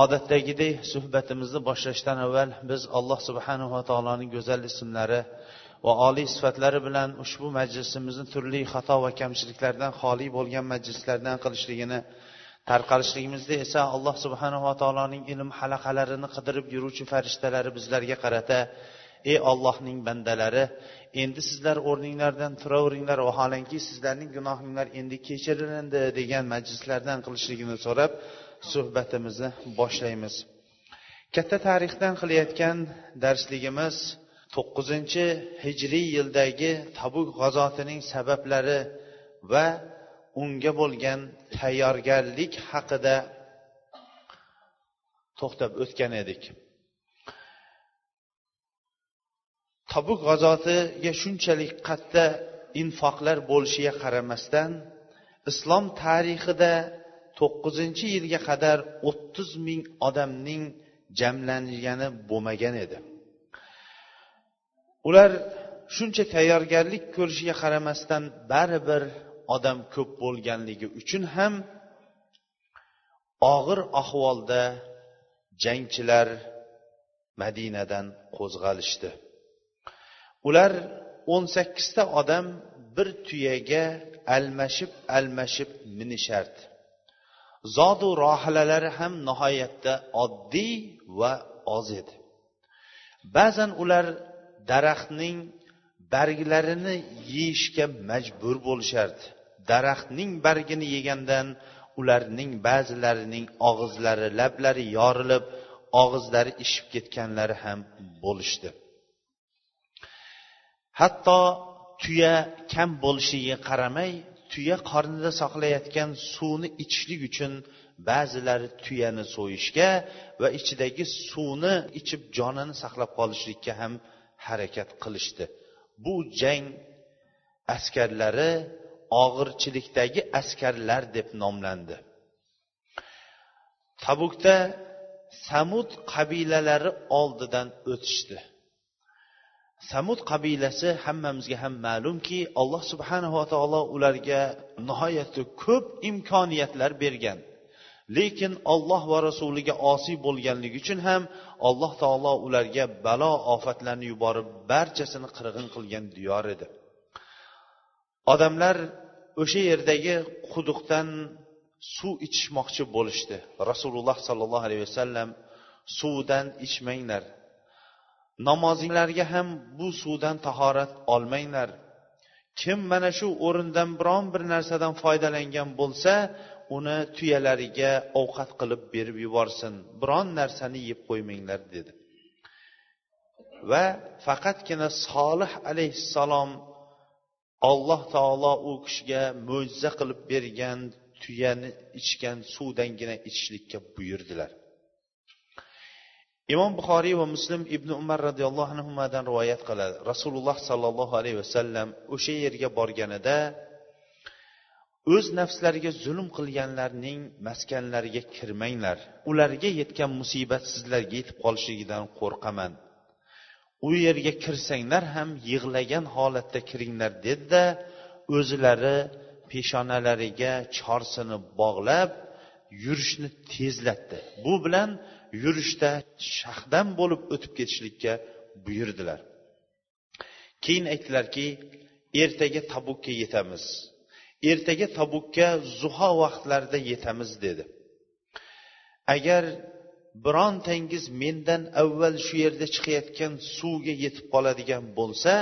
Odatdagidek suhbatimizni boshlashdan avval biz alloh subhanava taoloning go'zal ismlari va oliy sifatlari bilan ushbu majlisimizni turli xato va kamchiliklardan xoli bo'lgan majlislardan qilishligini tarqalishligimizda esa alloh subhanava taoloning ilm halaqalarini qidirib yuruvchi farishtalari bizlarga qarata ey ollohning bandalari endi sizlar o'rninglardan turaveringlar vaholanki sizlarning gunohinglar endi kechirilindi degan majlislardan qilishligini so'rab suhbatimizni boshlaymiz. Katta tarixdan qilayotgan darsligimiz to'qqizinchi hijriy yildagi tabuk g'azotining sabablari va unga bo'lgan tayyorgarlik haqida to'xtab o'tgan edik. Tabuk g'azotiga shunchalik qatta infoqlar bo'lishiga qaramasdan islom tarixida to'qqizinchi yilga qadar o'ttiz ming odamning jamlangani bo'lmagan edi. Ular shuncha tayyorgarlik ko'rishiga qaramasdan baribir odam ko'p bo'lganligi uchun ham og'ir ahvolda jangchilar madinadan qo'zg'alishdi. Ular o'n sakkizta odam bir tuyaga almashib almashib minishardi. Zodu rohilalari ham nihoyatda oddiy va oz edi. Ba'zan ular daraxtning barglarini yeyishga majbur bo'lishardi. Daraxtning bargini yegandan ularning ba'zilarining og'izlari lablari yorilib og'izlari ishib ketganlari ham bo'lishdi. Hatto tuya kam bo'lishiga qaramay tuya qornida saqlayotgan suvni ichishlik uchun ba'zilari tuyani so'yishga va ichidagi suvni ichib jonini saqlab qolishlikka ham harakat qilishdi. Bu jang askarlari og'irchilikdagi askarlar deb nomlandi. Tabukda samud qabilalari oldidan o'tishdi. Samud qabilasi hammamizga ham ma'lumki alloh subhanava taolo ularga nihoyatda ko'p imkoniyatlar bergan. Lekin olloh va rasuliga osiy bo'lganligi uchun ham alloh taolo ularga balo ofatlarni yuborib barchasini qirg'in qilgan diyor edi. Odamlar o'sha yerdagi quduqdan suv ichishmoqchi bo'lishdi. Rasululloh sollallohu alayhi vasallam suvdan ichmanglar namozinglarga ham bu suvdan tahorat olmanglar. Kim mana shu o'rindan biron bir narsadan foydalangan bo'lsa uni tuyalariga ovqat qilib berib yuborsin biron narsani yeb qo'ymanglar dedi. Va faqatgina solih alayhissalom alloh taolo u kishiga mo'jiza qilib bergan tuyani ichgan suvdangina ichishlikka buyurdilar. Imom buxoriy va muslim ibn umar roziyallohu anhudan rivoyat qiladi. Rasululloh sollallohu alayhi vasallam o'sha yerga borganida o'z nafslariga zulm qilganlarning maskanlariga kirmanglar. Ularga yetgan musibat sizlarga yetib qolishligidan qo'rqaman. U yerga kirsanglar ham yig'lagan holatda kiringlar dedida o'zilari peshonalariga chorsini bog'lab yurishni tezlatdi. Bu bilan yurishda shahdam bo'lib o'tib ketishlikka buyurdilar. Keyin aytdilarki ertaga tabukka yetamiz. Ertaga tabukka zuho vaqtlarida yetamiz dedi. Agar birontangiz mendan avval shu yerda chiqayotgan suvga yetib qoladigan bo'lsa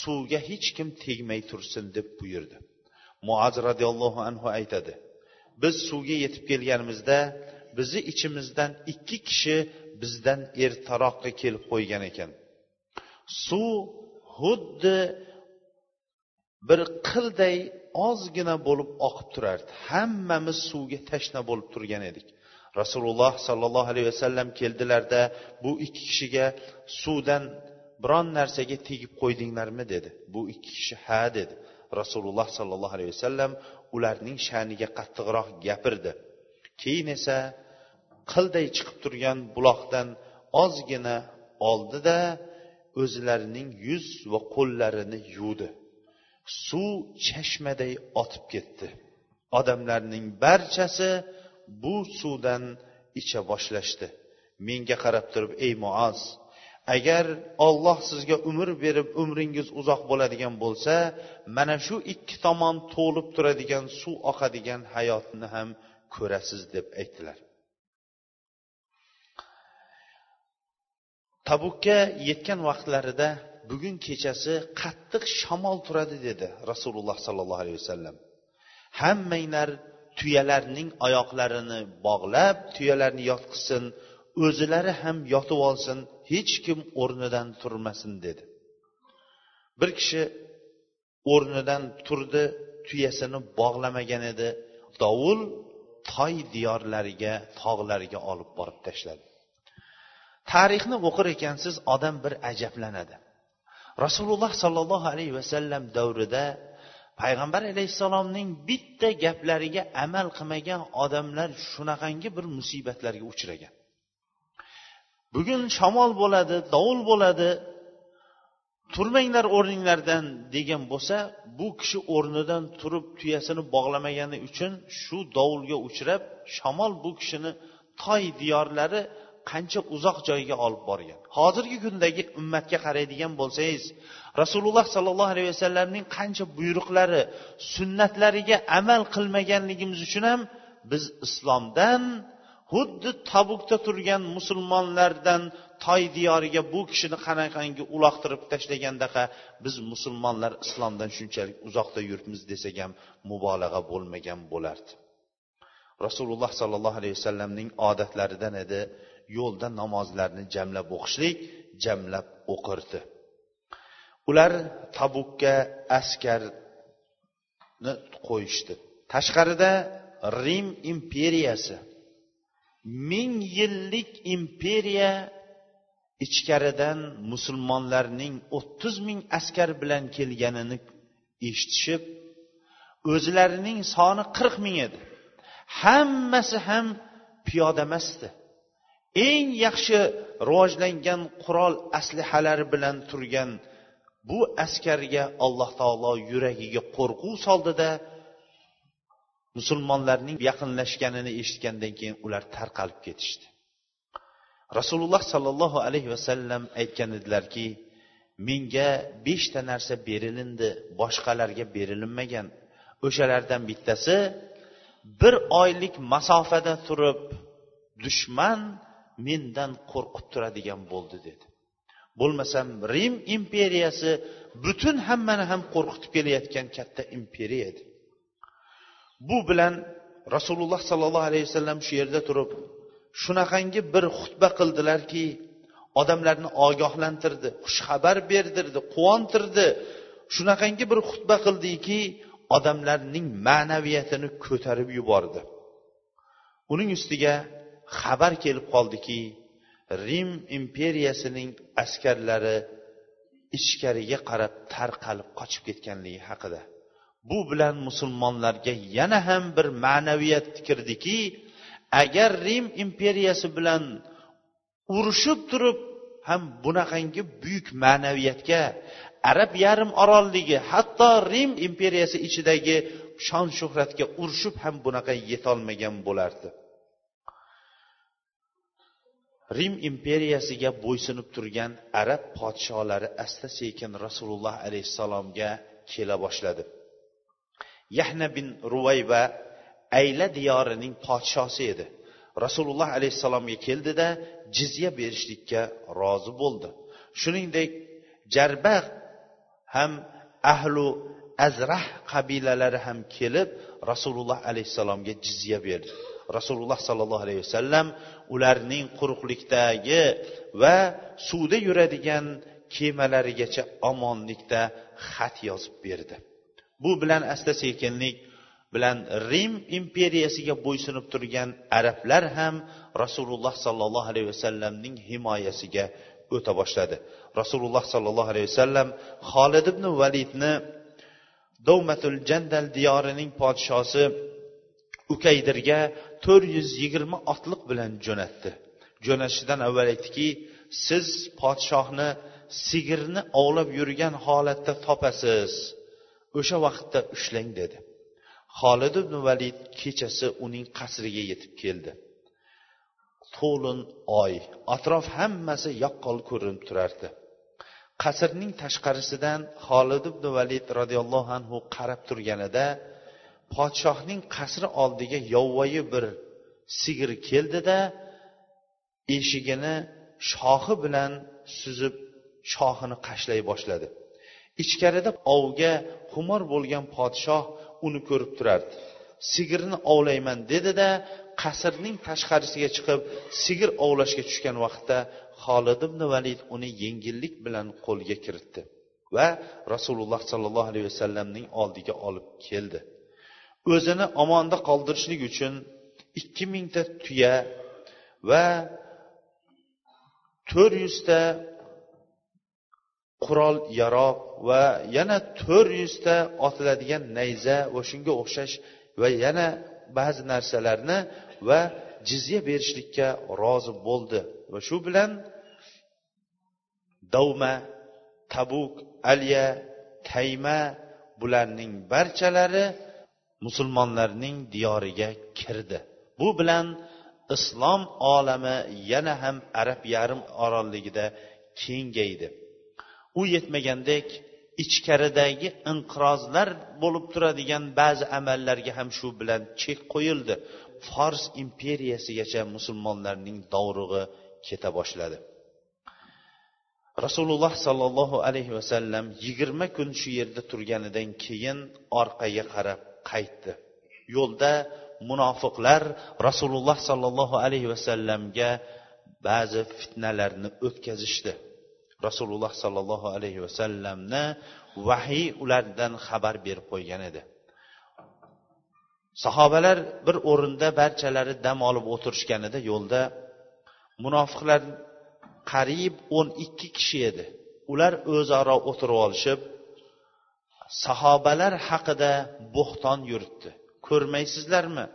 suvga hech kim tegmay tursin deb buyurdi. Muaz roziyallohu anhu aytadi biz suvga yetib kelganimizda bizni ichimizdan ikki kishi bizdan ertaroqqa kelib qo'ygan ekan. Suv xuddi bir qilday ozgina bo'lib oqib turardi hammamiz suvga tashna bo'lib turgan edik. Rasululloh sollallohu alayhi vasallam keldilarda bu ikki kishiga suvdan biron narsaga tegib qo'ydinglarmi? dedi. Bu ikki kishi ha dedi. Rasululloh sollallohu alayhi vasallam ularning sha'niga qattiqroq gapirdi. Keyin esa qilday chiqib turgan buloqdan ozgina oldida o'zlarining yuz va qo'llarini yuvdi. Suv chashmaday otib ketdi. Odamlarning barchasi bu suvdan icha boshlashdi. Menga qarab turib ey muoz agar olloh sizga umr berib umringiz uzoq bo'ladigan bo'lsa mana shu ikki tomon to'lib turadigan suv oqadigan hayotni ham ko'rasiz deb aytdilar. Tabukka yetgan vaqtlarida bugun kechasi qattiq shamol turadi dedi rasululloh sollallohu alayhi vasallam. Hammanglar tuyalarning oyoqlarini bog'lab tuyalarni yotqizsin o'zilari ham yotib olsin hech kim o'rnidan turmasin dedi. Bir kishi o'rnidan turdi tuyasini bog'lamagan edi. Dovul toy diyorlariga tog'larga olib borib tashladi. Tarixni o'qir ekansiz odam bir ajablanadi. Rasululloh sollallohu alayhi vasallam davrida payg'ambar alayhissalomning bitta gaplariga amal qilmagan odamlar shunaqangi bir musibatlarga uchragan. Bugun shamol bo'ladi dovul bo'ladi turmanglar o'rninglardan degan bo'lsa bu kishi o'rnidan turib tuyasini bog'lamagani uchun shu dovulga uchrab shamol bu kishini toy diyorlari qancha uzoq joyga olib borgan. Hozirgi kundagi ummatga qaraydigan bo'lsangiz rasululloh sollallohu alayhi vasallamning qancha buyruqlari sunnatlariga amal qilmaganligimiz uchun ham biz islomdan xuddi tabukda turgan musulmonlardan toy diyoriga bu kishini qanaqangi uloqtirib tashlagandaqa biz musulmonlar islomdan shunchalik uzoqda yuribmiz desak ham mubolag'a bo'lmagan bo'lardi. Rasululloh sollallohu alayhi vasallamning odatlaridan edi. Yo'lda namozlarni jamlab o'qishlik jamlab o'qirdi. Ular tabukka askarni qo'yishdi. Tashqarida rim imperiyasi ming yillik imperiya ichkaridan musulmonlarning o'ttiz ming askar bilan kelganini eshitishib o'zlarining soni qirq ming edi. Hammasi ham piyoda emasdi. Eng yaxshi rivojlangan qurol aslihalari bilan turgan bu askarga alloh taolo yuragiga qo'rquv soldida musulmonlarning yaqinlashganini eshitgandan keyin ular tarqalib ketishdi. Rasululloh sollallohu alayhi vasallam aytgan edilarki menga beshta narsa berilindi boshqalarga berilinmagan. O'shalardan bittasi bir oylik masofada turib dushman mendan qo'rqib turadigan bo'ldi dedi. Bo'lmasam rim imperiyasi butun hammani ham qo'rqitib kelayotgan katta imperiya edi. Bu bilan rasululloh sollallohu alayhi vasallam shu yerda turib shunaqangi bir xutba qildilarki odamlarni ogohlantirdi xushxabar berdirdi quvontirdi. Shunaqangi bir xutba qildiki odamlarning ma'naviyatini ko'tarib yubordi. Uning ustiga xabar kelib qoldiki rim imperiyasining askarlari ichkariga qarab tarqalib qochib ketganligi haqida. Bu bilan musulmonlarga yana ham bir ma'naviyat kirdiki agar rim imperiyasi bilan urushib turib ham bunaqangi buyuk ma'naviyatga arab yarim orolligi hatto rim imperiyasi ichidagi shon shuhratga urushib ham bunaqa yetolmagan bo'lardi. Rim imperiyasiga bo'ysunib turgan arab podsholari asta sekin rasululloh alayhissalomga kela boshladi. Yahna bin ruvayba ayla diyorining podshosi edi. Rasululloh alayhissalomga keldida jizya berishlikka rozi bo'ldi. Shuningdek jarba ham ahlu azrah qabilalari ham kelib rasululloh alayhissalomga jizya berdi. Rasululloh sollallohu alayhi vasallam ularning quruqlikdagi va suvda yuradigan kemalarigacha omonlikda xat yozib berdi. Bu bilan asta sekinlik bilan rim imperiyasiga bo'ysunib turgan arablar ham rasululloh sollallohu alayhi vasallamning himoyasiga o'ta boshladi. Rasululloh sollallohu alayhi vasallam xolid ibn validni dovmatul jandal diyorining podshosi ukaydirga to'rt yuz yigirma otliq bilan jo'natdi. Jo'natishidan avval aytdiki siz podshohni sigirni ovlab yurgan holatda topasiz. O'sha vaqtda ushlang dedi. Xolid ibn valid kechasi uning qasriga yetib keldi. To'lin oy atrof hammasi yaqqol ko'rinib turardi. Qasrning tashqarisidan xolid ibn valid roziyallohu anhu qarab turganida podshohning qasri oldiga yovvoyi bir sigir keldida eshigini shoxi bilan suzib shoxini qashlay boshladi. Ichkarida ovga xumor bo'lgan podshoh uni ko'rib turardi. Sigirni ovlayman dedida qasrning tashqarisiga chiqib sigir ovlashga tushgan vaqtda xolid ibn valid uni yengillik bilan qo'lga kiritdi va rasululloh sollallohu alayhi vasallamning oldiga olib keldi. O'zini omonda qoldirishlik uchun ikki mingta tuya va to'rt yuzta qurol yarog' va yana to'rt yuzta otiladigan nayza va shunga o'xshash va yana ba'zi narsalarni va jizya berishlikka rozi bo'ldi. Va shu bilan davma tabuk alya tayma bularning barchalari musulmonlarning diyoriga kirdi. Bu bilan islom olami yana ham arab yarim orolligida kengaydi. U yetmagandek ichkaridagi inqirozlar bo'lib turadigan ba'zi amallarga ham shu bilan chek qo'yildi. Fors imperiyasigacha musulmonlarning dovrug'i keta boshladi. Rasululloh sollallohu alayhi vasallam yigirma kun shu yerda turganidan keyin orqaga qarab qaytdi. Yo'lda munofiqlar rasululloh sollallohu alayhi vasallamga ba'zi fitnalarni o'tkazishdi. Rasululloh sollallohu alayhi vasallamni vahiy ulardan xabar berib qo'ygan edi. Sahobalar bir o'rinda barchalari dam olib o'tirishganida yo'lda munofiqlar qariyb o'n ikki kishi edi. Ular o'zaro o'tirib olishib sahobalar haqida bo'xton yuritdi. Ko'rmaysizlarmi?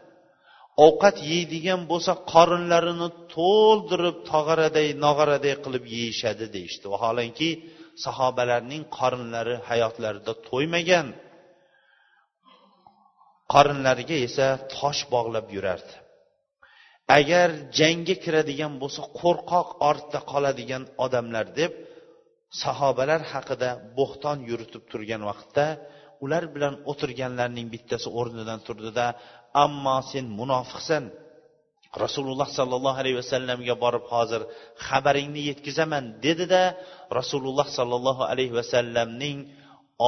Ovqat yeydigan bo'lsa qorinlarini to'ldirib tog'araday nog'oraday qilib yeyishadi deyishdi. Vaholanki sahobalarning qorinlari hayotlarida to'ymagan. Qorinlariga esa tosh bog'lab yurardi. Agar jangga kiradigan bo'lsa qo'rqoq ortda qoladigan odamlar deb sahobalar haqida bo'xton yuritib turgan vaqtda ular bilan o'tirganlarning bittasi o'rnidan turdida ammo sen munofiqsan. Rasululloh sollallohu alayhi vasallamga borib hozir xabaringni yetkazaman dedida rasululloh sollallohu alayhi vasallamning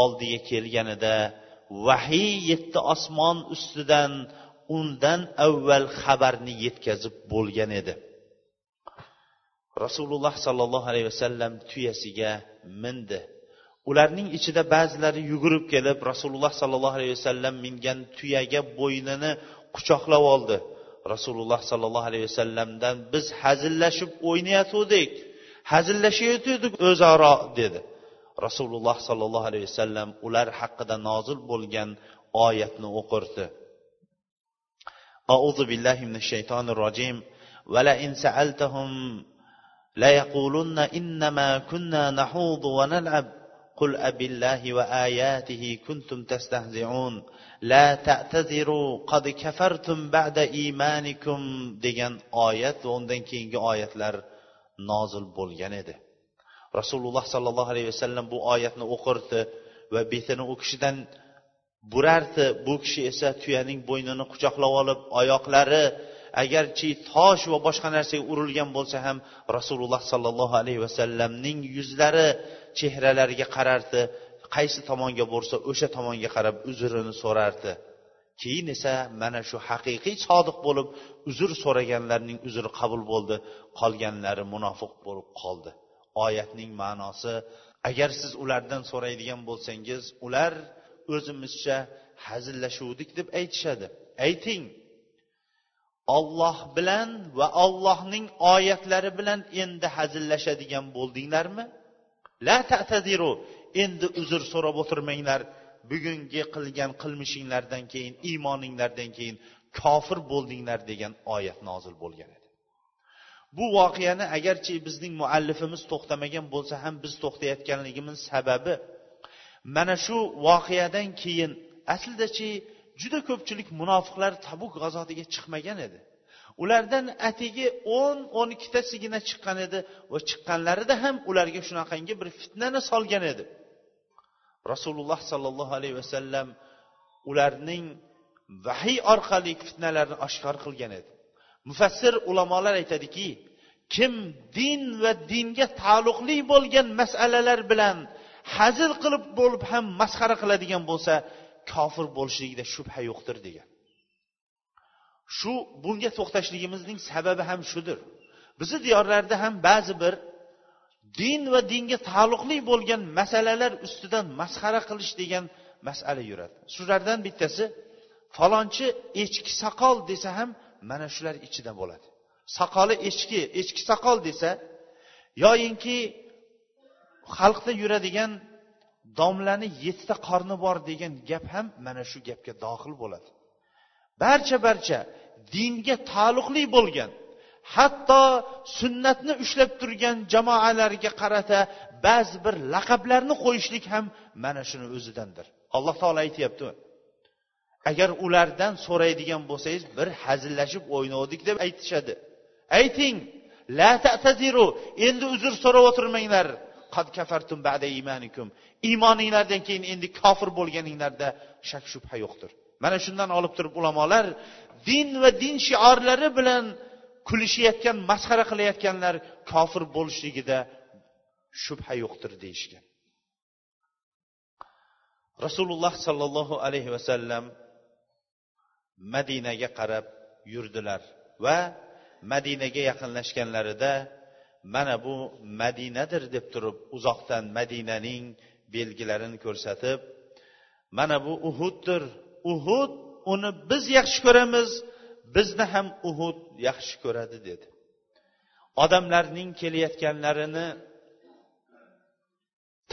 oldiga kelganida vahiy yetti osmon ustidan undan avval xabarni yetkazib bo'lgan edi. rasululloh sollallohu alayhi vasallam tuyasiga mindi ularning ichida ba'zilari yugurib kelib rasululloh sollallohu alayhi vasallam mingan tuyaga bo'ynini quchoqlab oldi rasululloh sollallohu alayhi vasallamdan biz hazillashib o'ynayotgandik hazillashayotgandik o'zaro dedi rasululloh sollallohu alayhi vasallam ular haqida nozil bo'lgan oyatni o'qirdi أعوذ بالله من الشيطان الرجيم ولئن سألتهم ليقولن إنما كنا نحوض ونلعب قل أب الله وآياته كنتم تستهزئون لا تعتذروا قد كفرتم بعد إيمانكم degan oyat va undan keyingi oyatlar nozil bo'lgan edi rasululloh sollallohu alayhi vasallam bu oyatni o'qirdi va betini u kishidan burardi bu kishi esa tuyaning bo'ynini quchoqlab olib oyoqlari agarchi tosh va boshqa narsaga urilgan bo'lsa ham rasululloh sollallohu alayhi vasallamning yuzlari chehralariga qarardi. Qaysi tomonga bo'lsa o'sha tomonga qarab uzrini so'rardi. Keyin esa mana shu haqiqiy sodiq bo'lib uzr so'raganlarning uzri qabul bo'ldi. Qolganlari munofiq bo'lib qoldi. Oyatning ma'nosi agar siz ulardan so'raydigan bo'lsangiz ular o'zimizcha hazillashuvdik deb aytishadi. Ayting. Olloh bilan va ollohning oyatlari bilan endi hazillashadigan bo'ldinglarmi? La tataziru endi uzr so'rab o'tirmanglar. Bugungi qilgan qilmishinglardan keyin iymoninglardan keyin kofir bo'ldinglar degan oyat nozil bo'lgan edi. Bu voqeani agarchi bizning muallifimiz to'xtamagan bo'lsa ham biz to'xtayotganligimiz sababi mana shu voqeadan keyin aslidachi juda ko'pchilik munofiqlar tabuk g'azotiga chiqmagan edi. Ulardan atigi o'n o'n ikkitasigina chiqqan edi va chiqqanlarida ham ularga shunaqangi bir fitnani solgan edi. Rasululloh sollallohu alayhi vasallam ularning vahiy orqali fitnalarni oshkor qilgan edi. Mufassir ulamolar aytadiki kim din va dinga taalluqli bo'lgan masalalar bilan hazil qilib bo'lib ham masxara qiladigan bo'lsa kofir bo'lishligida shubha yo'qdir degan. Shu bunga to'xtashligimizning sababi ham shudir. Bizni diyorlarda ham ba'zi bir din va dinga taalluqli bo'lgan masalalar ustidan masxara qilish degan masala yuradi. Shulardan bittasi falonchi echki soqol desa ham mana shular ichida bo'ladi. Soqoli echki echki soqol desa yoyinki xalqda yuradigan domlani yettita qorni bor degan gap ham mana shu gapga dohil bo'ladi. Barcha barcha dinga taalluqli bo'lgan hatto sunnatni ushlab turgan jamoalarga qarata ba'zi bir laqablarni qo'yishlik ham mana shuni o'zidandir. Alloh taolo aytyapti. Agar ulardan so'raydigan bo'lsangiz bir hazillashib o'ynovdik deb aytishadi. Ayting la ta'taziru endi uzr so'rab o'tirmanglar. Qad kafartum ba'da imanikum. Iymoninglardan keyin endi kofir bo'lganinglarda shak shubha yo'qdir. Mana shundan olib turib ulamolar din va din shiorlari bilan kulishayotgan masxara qilayotganlar kofir bo'lishligida shubha yo'qdir deyishgan. Rasululloh sollallohu alayhi vasallam madinaga qarab yurdilar va madinaga yaqinlashganlarida mana bu madinadir deb turib uzoqdan madinaning belgilarini ko'rsatib mana bu uhuddir. Uhud uni biz yaxshi ko'ramiz bizni ham uhud yaxshi ko'radi dedi. Odamlarning kelayotganlarini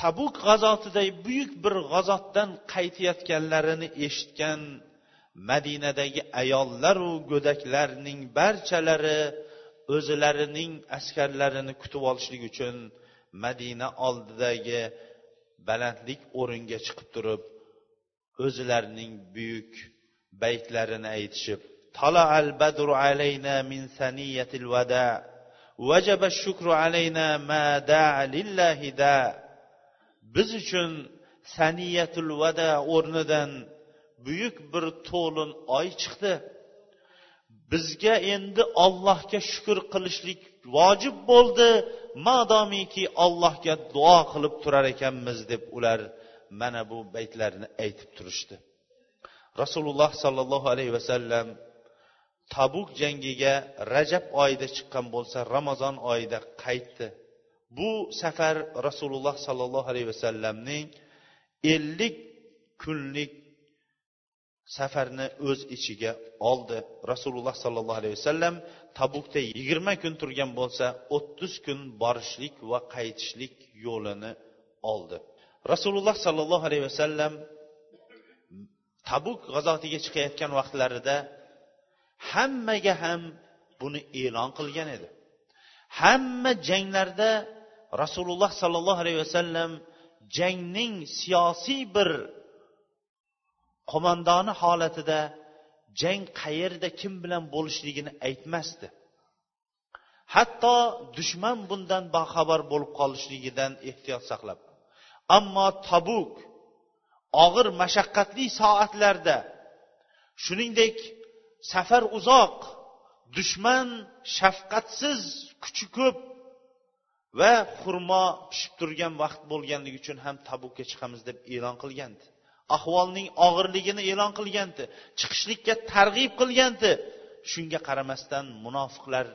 tabuk g'azotiday buyuk bir g'azotdan qaytayotganlarini eshitgan madinadagi ayollaru go'daklarning barchalari o'zlarining askarlarini kutib olishlik uchun madina oldidagi balandlik o'ringa chiqib turib o'zlarining buyuk baytlarini aytishib طلع البدر علينا من ثنية الوداع وجب الشكر علينا ما داع لله دا biz uchun saniyatul vada o'rnidan buyuk bir to'lin oy chiqdi Bizga endi ollohga shukur qilishlik vojib bo'ldi madomiki ollohga duo qilib turar ekanmiz deb ular mana bu baytlarni aytib turishdi. Rasululloh sollallohu alayhi vasallam tabuk jangiga rajab oyida chiqqan bo'lsa ramazon oyida qaytdi. Bu safar rasululloh sollallohu alayhi vasallamning ellik kunlik safarni o'z ichiga oldi. Rasululloh sollallohu alayhi vasallam tabukda yigirma kun turgan bo'lsa o'ttiz kun borishlik va qaytishlik yo'lini oldi. Rasululloh sollallohu alayhi vasallam tabuk g'azotiga chiqayotgan vaqtlarida hammaga ham buni e'lon qilgan edi. Hamma janglarda rasululloh sollallohu alayhi vasallam jangning siyosiy bir qo'mondoni holatida jang qayerda kim bilan bo'lishligini aytmasdi. Hatto dushman bundan baxabar bo'lib qolishligidan ehtiyot saqlab. Ammo tabuk og'ir mashaqqatli soatlarda shuningdek safar uzoq dushman shafqatsiz kuchi ko'p va xurmo pishib turgan vaqt bo'lganligi uchun ham tabukka chiqamiz deb e'lon qilgandi. Ahvolning og'irligini e'lon qilgandi chiqishlikka targ'ib qilgandi shunga qaramasdan munofiqlar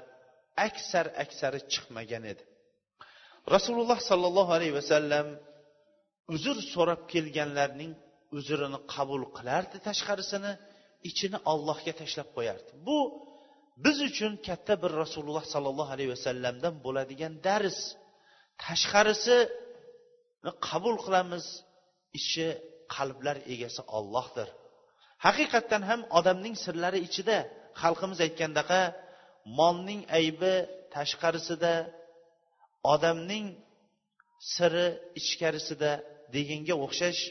aksar aksari chiqmagan edi. Rasululloh sollallohu alayhi vasallam uzr so'rab kelganlarning uzrini qabul qilardi tashqarisini ichini ollohga tashlab qo'yardi. Bu biz uchun katta bir rasululloh sollallohu alayhi vasallamdan bo'ladigan dars. Tashqarisini qabul qilamiz ichi qalblar egasi ollohdir haqiqatdan ham odamning sirlari ichida xalqimiz aytgandaqa molning aybi tashqarisida odamning siri ichkarisida deganga o'xshash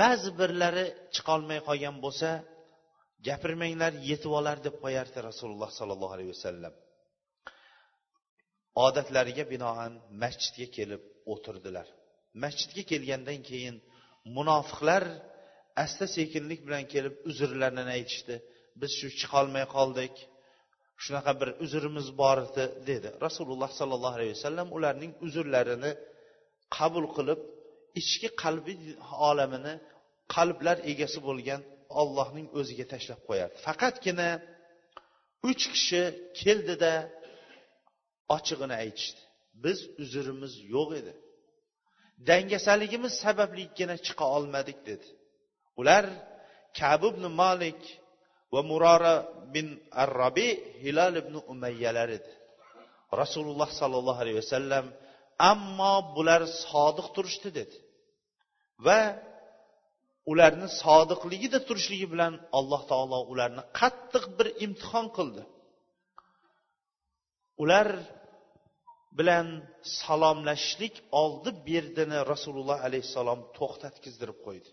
ba'zi birlari chiqolmay qolgan bo'lsa gapirmanglar yetib olar deb qo'yardi rasululloh sollallohu alayhi vasallam. Odatlariga binoan masjidga kelib o'tirdilar. Masjidga kelgandan keyin munofiqlar asta sekinlik bilan kelib uzrlarini aytishdi. Biz shu chiqolmay qoldik. Shunaqa bir uzrimiz bor edi dedi. Rasululloh sollallohu alayhi vasallam ularning uzrlarini qabul qilib ichki qalbi olamini qalblar egasi bo'lgan ollohning o'ziga tashlab qo'yardi. Faqatgina uch kishi keldida ochig'ini aytishdi. Biz uzrimiz yo'q edi. Dangasaligimiz sababligina chiqa olmadik dedi. Ular kab ibn malik va murora bin arrobi hilol ibn umayyalar edi. Rasululloh sollallohu alayhi vasallam ammo bular sodiq turishdi dedi. Va ularni sodiqligida turishligi bilan alloh taolo ularni qattiq bir imtihon qildi. Ular bilan salomlashishlik oldi berdini rasululloh alayhissalom to'xtatkizdirib qo'ydi.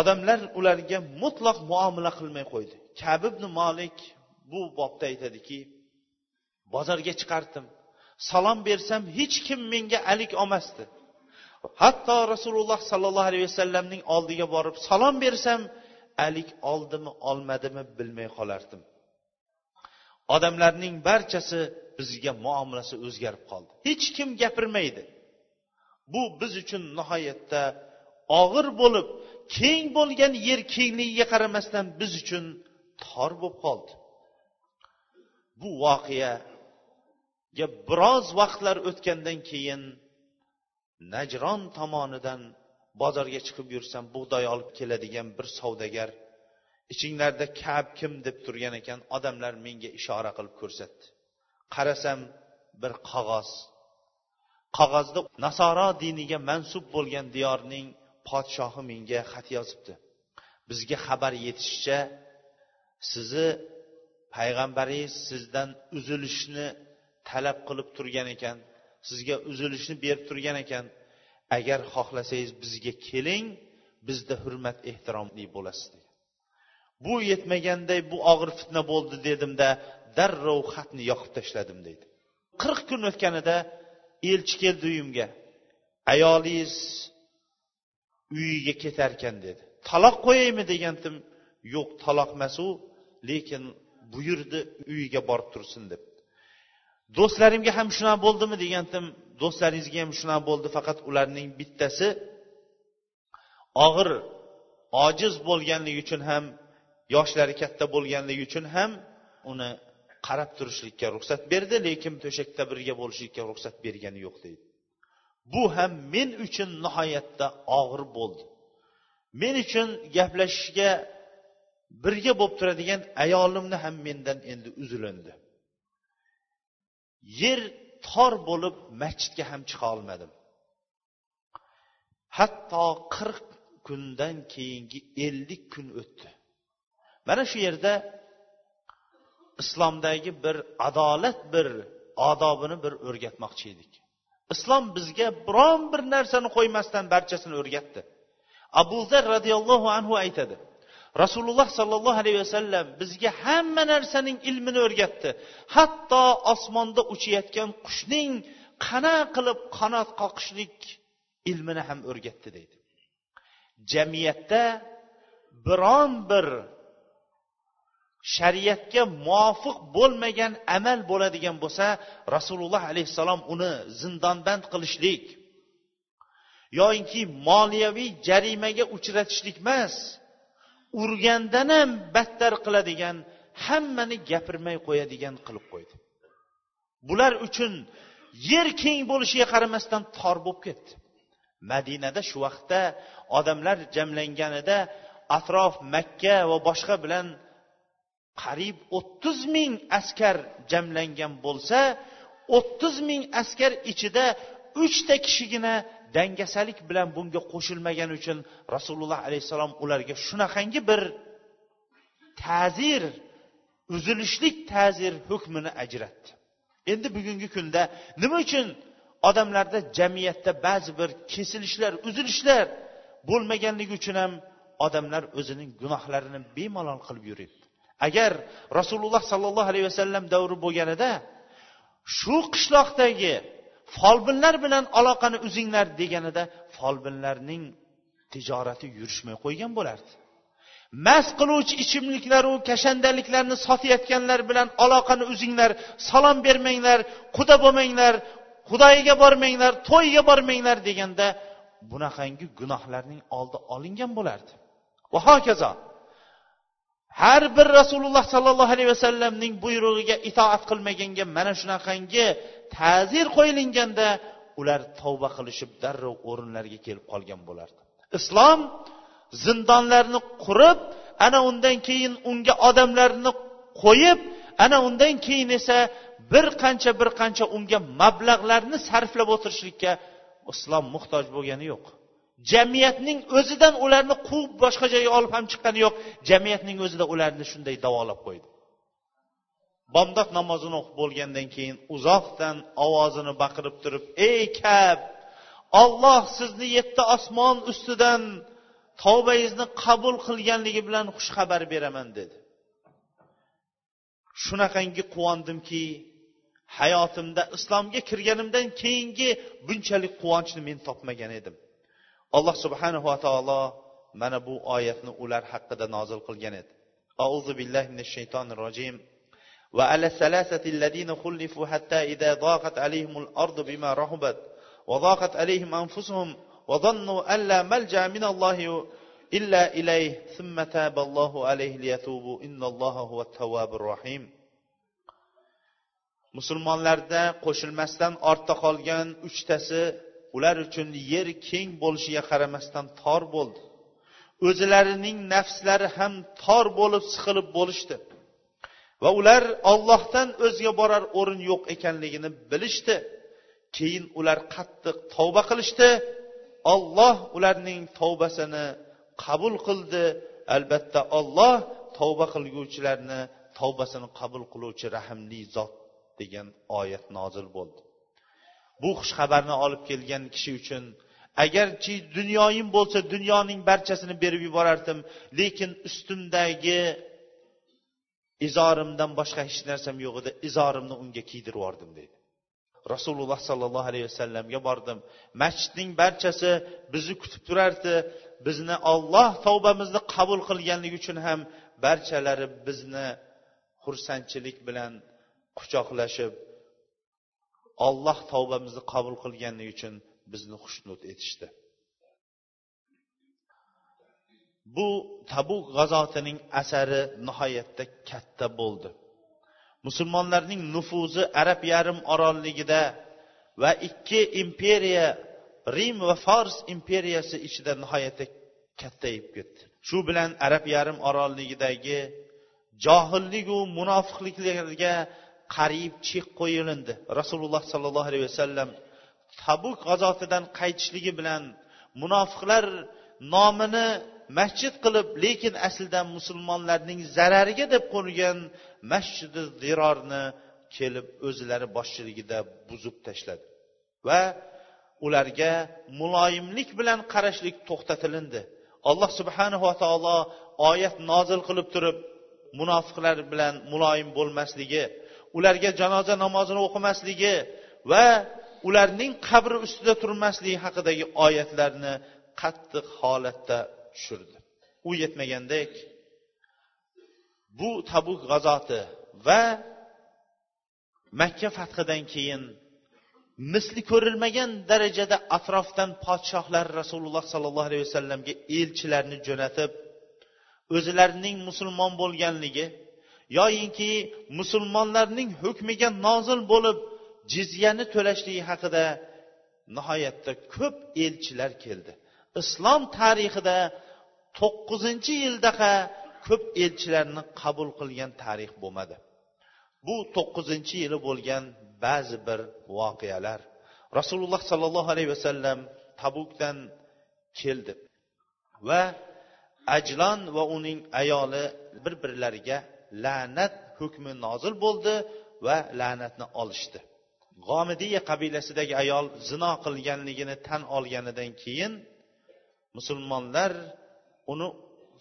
Odamlar ularga mutlaq muomala qilmay qo'ydi. Kab ibn molik bu bobda aytadiki bozorga chiqardim. Salom bersam hech kim menga alik olmasdi. Hatto rasululloh sollallohu alayhi vasallamning oldiga borib salom bersam alik oldimi olmadimi bilmay qolardim. Odamlarning barchasi bizga muomalasi o'zgarib qoldi. Hech kim gapirmaydi. Bu biz uchun nihoyatda og'ir bo'lib keng bo'lgan yer kengligiga qaramasdan biz uchun tor bo'lib qoldi. Bu voqeaga biroz vaqtlar o'tgandan keyin najron tomonidan bozorga chiqib yursam bug'doy olib keladigan bir savdogar ichinglarda kab kim deb turgan ekan odamlar menga ishora qilib ko'rsatdi. Qarasam bir qog'oz. Qog'ozda nasoro diniga mansub bo'lgan diyorning podshohi menga xat yozibdi. Bizga xabar yetishicha sizni payg'ambaringiz sizdan uzilishni talab qilib turgan ekan sizga uzilishni berib turgan ekan. Agar xohlasangiz bizga keling bizda hurmat ehtiromli bo'lasiz degan. Bu yetmaganday bu og'ir fitna bo'ldi dedimda darrov xatni yoqib tashladim deydi. Qirq kun o'tganida elchi keldi uyimga. Ayolingiz uyiga ketarkan dedi. Taloq qo'yaymi degandim yo'q taloq emas u lekin buyurdi uyiga borib tursin deb. Do'stlarimga ham shunaqa bo'ldimi degandim do'stlaringizga ham shunaqa bo'ldi faqat ularning bittasi og'ir ojiz bo'lganligi uchun ham yoshlari katta bo'lganligi uchun ham uni qarab turishlikka ruxsat berdi lekin to'shakda birga bo'lishlikka ruxsat bergani yo'q deydi. Bu ham men uchun nihoyatda og'ir bo'ldi. Men uchun gaplashishga birga bo'lib turadigan ayolimni ham mendan endi uzilindi. Yer tor bo'lib masjidga ham chiqa olmadim. Hatto qirq kundan keyingi ellik kun o'tdi. Mana shu yerda islomdagi bir adolat bir odobini bir o'rgatmoqchi edik. Islom bizga biron bir narsani qo'ymasdan barchasini o'rgatdi. Abu zar roziyallohu anhu aytadi rasululloh sollallohu alayhi vasallam bizga hamma narsaning ilmini o'rgatdi. Hatto osmonda uchayotgan qushning qana qilib qanot qoqishlik ilmini ham o'rgatdi deydi. Jamiyatda biron bir shariatga muvofiq bo'lmagan amal bo'ladigan bo'lsa rasululloh alayhissalom uni zindonband qilishlik yoyinki moliyaviy jarimaga uchratishlik emas urgandan ham battar qiladigan hammani gapirmay qo'yadigan qilib qo'ydi. Bular uchun yer keng bo'lishiga qaramasdan tor bo'lib ketdi. Madinada shu vaqtda odamlar jamlanganida atrof makka va boshqa bilan qariyb o'ttiz ming askar jamlangan bo'lsa o'ttiz ming askar ichida uchta kishigina dangasalik bilan bunga qo'shilmagani uchun rasululloh alayhissalom ularga shunaqangi bir ta'zir uzilishlik ta'zir hukmini ajratdi. Endi bugungi kunda nima uchun odamlarda jamiyatda ba'zi bir kesilishlar uzilishlar bo'lmaganligi uchun ham odamlar o'zining gunohlarini bemalol qilib yuribdi agar rasululloh sollallohu alayhi vasallam davri bo'lganida shu qishloqdagi folbinlar bilan aloqani uzinglar deganida folbinlarning tijorati yurishmay qo'ygan bo'lardi. Mast qiluvchi ichimliklaru kashandaliklarni sotayotganlar bilan aloqani uzinglar salom bermanglar quda bo'lmanglar xudoyiga bormanglar to'yga bormanglar deganda bunaqangi gunohlarning oldi olingan bo'lardi. Va hokazo. Har bir rasululloh sollallohu alayhi vasallamning buyrug'iga itoat qilmaganga mana shunaqangi ta'zir qo'yilganda ular tavba qilishib darrov o'rinlariga kelib qolgan bo'lardi. Islom zindonlarni qurib ana undan keyin unga odamlarni qo'yib ana undan keyin esa bir qancha bir qancha unga mablag'larni sarflab o'tirishlikka islom muhtoj bo'lgani yo'q. Jamiyatning o'zidan ularni quvib boshqa joyga olib ham chiqqani yo'q. Jamiyatning o'zida ularni shunday davolab qo'ydi. Bomdod namozini o'qib bo'lgandan keyin uzoqdan ovozini baqirib turib ey kab olloh sizni yetti osmon ustidan tavbangizni qabul qilganligi bilan xushxabar beraman dedi. Shunaqangi quvondimki hayotimda islomga kirganimdan keyingi bunchalik quvonchni men topmagan edim. alloh subhanava taolo mana bu oyatni ular haqida nozil qilgan edi auzu billahi minash shaytonir rojim وعلى الثلاثة الذين خلفوا حتى إذا ضاقت عليهم الأرض بما رحبت وضاقت عليهم أنفسهم وظنوا أن لا ملجأ من الله إلا إليه ثم تاب الله عليه ليتوبوا إن الله هو التواب الرحيم musulmonlarda qo'shilmasdan ortda qolgan uchtasi ular uchun yer keng bo'lishiga qaramasdan tor bo'ldi. O'zlarining nafslari ham tor bo'lib siqilib bo'lishdi. Va ular ollohdan o'zga borar o'rin yo'q ekanligini bilishdi. Keyin ular qattiq tavba qilishdi. Olloh ularning tavbasini qabul qildi. Albatta olloh tavba qilguvchilarni tavbasini qabul qiluvchi rahmli zot degan oyat nozil bo'ldi. Bu xushxabarni olib kelgan kishi uchun agarchi dunyoyim bo'lsa dunyoning barchasini berib yuborardim lekin ustimdagi izorimdan boshqa hech narsam yo'q edi izorimni unga kiydirib yubordim deydi. Rasululloh sollallohu alayhi vasallamga bordim. Masjidning barchasi bizni kutib turardi bizni olloh tavbamizni qabul qilganligi uchun ham barchalari bizni xursandchilik bilan quchoqlashib olloh tavbamizni qabul qilganligi uchun bizni xushnud etishdi. Bu tabuk g'azotining asari nihoyatda katta bo'ldi. Musulmonlarning nufuzi arab yarim orolligida va ikki imperiya rim va fors imperiyasi ichida nihoyatda kattayib ketdi. Shu bilan arab yarim orolligidagi johilligu munofiqliklarga qariyb chek qo'yilindi. Rasululloh sollallohu alayhi vasallam tabuk g'azotidan qaytishligi bilan munofiqlar nomini masjid qilib lekin aslida musulmonlarning zarariga deb qurgan masjidi zirorni kelib o'zlari boshchiligida buzib tashladi. Va ularga muloyimlik bilan qarashlik to'xtatilindi. Alloh subhanava taolo oyat nozil qilib turib munofiqlar bilan muloyim bo'lmasligi ularga janoza namozini o'qimasligi va ularning qabri ustida turmasligi haqidagi oyatlarni qattiq holatda tushirdi. U yetmagandek bu tabuk g'azoti va makka fathidan keyin misli ko'rilmagan darajada atrofdan podshohlar rasululloh sollallohu alayhi vasallamga elchilarni jo'natib o'zlarining musulmon bo'lganligi yoyinki musulmonlarning hukmiga nozil bo'lib jizyani to'lashligi haqida nihoyatda ko'p elchilar keldi. Islom tarixida to'qqizinchi yildaqa ko'p elchilarni qabul qilgan tarix bo'lmadi. Bu to'qqizinchi yili bo'lgan ba'zi bir voqealar rasululloh sollallohu alayhi vasallam tabukdan keldi va ajlon va uning ayoli bir birlariga la'nat hukmi nozil bo'ldi va la'natni olishdi. G'omidiya qabilasidagi ayol zino qilganligini tan olganidan keyin musulmonlar uni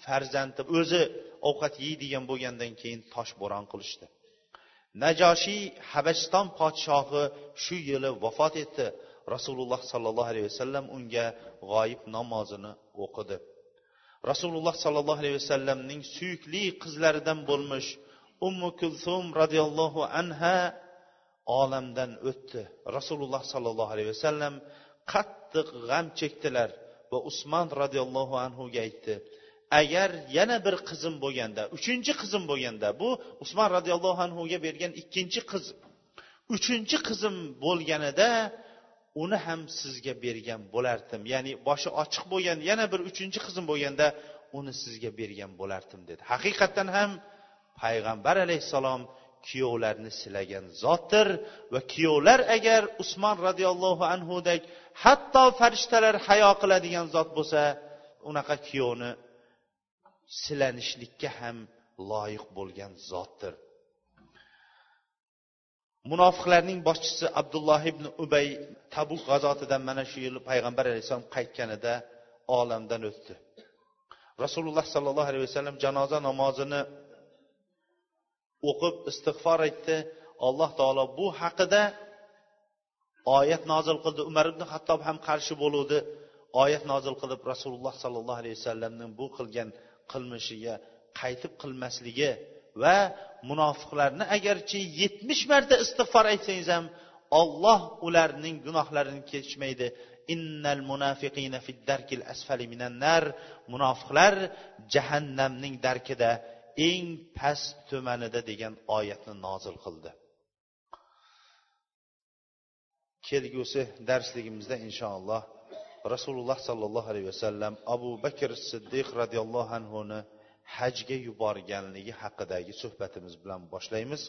farzandi o'zi ovqat yeydigan bo'lgandan keyin toshbo'ron qilishdi. Najoshiy habashiston podshohi shu yili vafot etdi. Rasululloh sollallohu alayhi vasallam unga g'oyib namozini o'qidi. Rasululloh sollallohu alayhi vasallamning suyukli qizlaridan bo'lmish ummu kulsum roziyallohu anha olamdan o'tdi. Rasululloh sollallohu alayhi vasallam qattiq g'am chekdilar va usmon roziyallohu anhuga aytdi agar yana bir qizim bo'lganda uchinchi qizim bo'lganda bu usmon roziyallohu anhuga bergan ikkinchi qiz uchinchi qizim bo'lganida uni ham sizga bergan bo'lardim. Ya'ni boshi ochiq bo'lgan yana bir uchinchi qizim bo'lganda uni sizga bergan bo'lardim dedi. Haqiqatdan ham payg'ambar alayhissalom kuyovlarni silagan zotdir va kuyovlar agar usmon roziyallohu anhudek hatto farishtalar hayo qiladigan zot bo'lsa unaqa kuyovni silanishlikka ham loyiq bo'lgan zotdir. Munofiqlarning boshchisi abdulloh ibn ubay tabuk g'azotidan mana shu yili payg'ambar alayhissalom qaytganida olamdan o'tdi. Rasululloh sollallohu alayhi vasallam janoza namozini o'qib istig'for aytdi. Alloh taolo bu haqida oyat nozil qildi. Umar ibn hattob ham qarshi bo'luvdi. Oyat nozil qilib rasululloh sollallohu alayhi vasallamning bu qilgan qilmishiga qaytib qilmasligi va munofiqlarni agarchi yetmish marta istig'for aytsangiz ham olloh ularning gunohlarini kechmaydi. Innal munafiqina fid darkil asfali minan nar. Munofiqlar jahannamning darkida eng past tumanida degan oyatni nozil qildi. Kelgusi darsligimizda inshaalloh rasululloh sollallohu alayhi vasallam abu bakr siddiq roziyallohu anhuni hajga yuborganligi haqidagi suhbatimiz bilan boshlaymiz.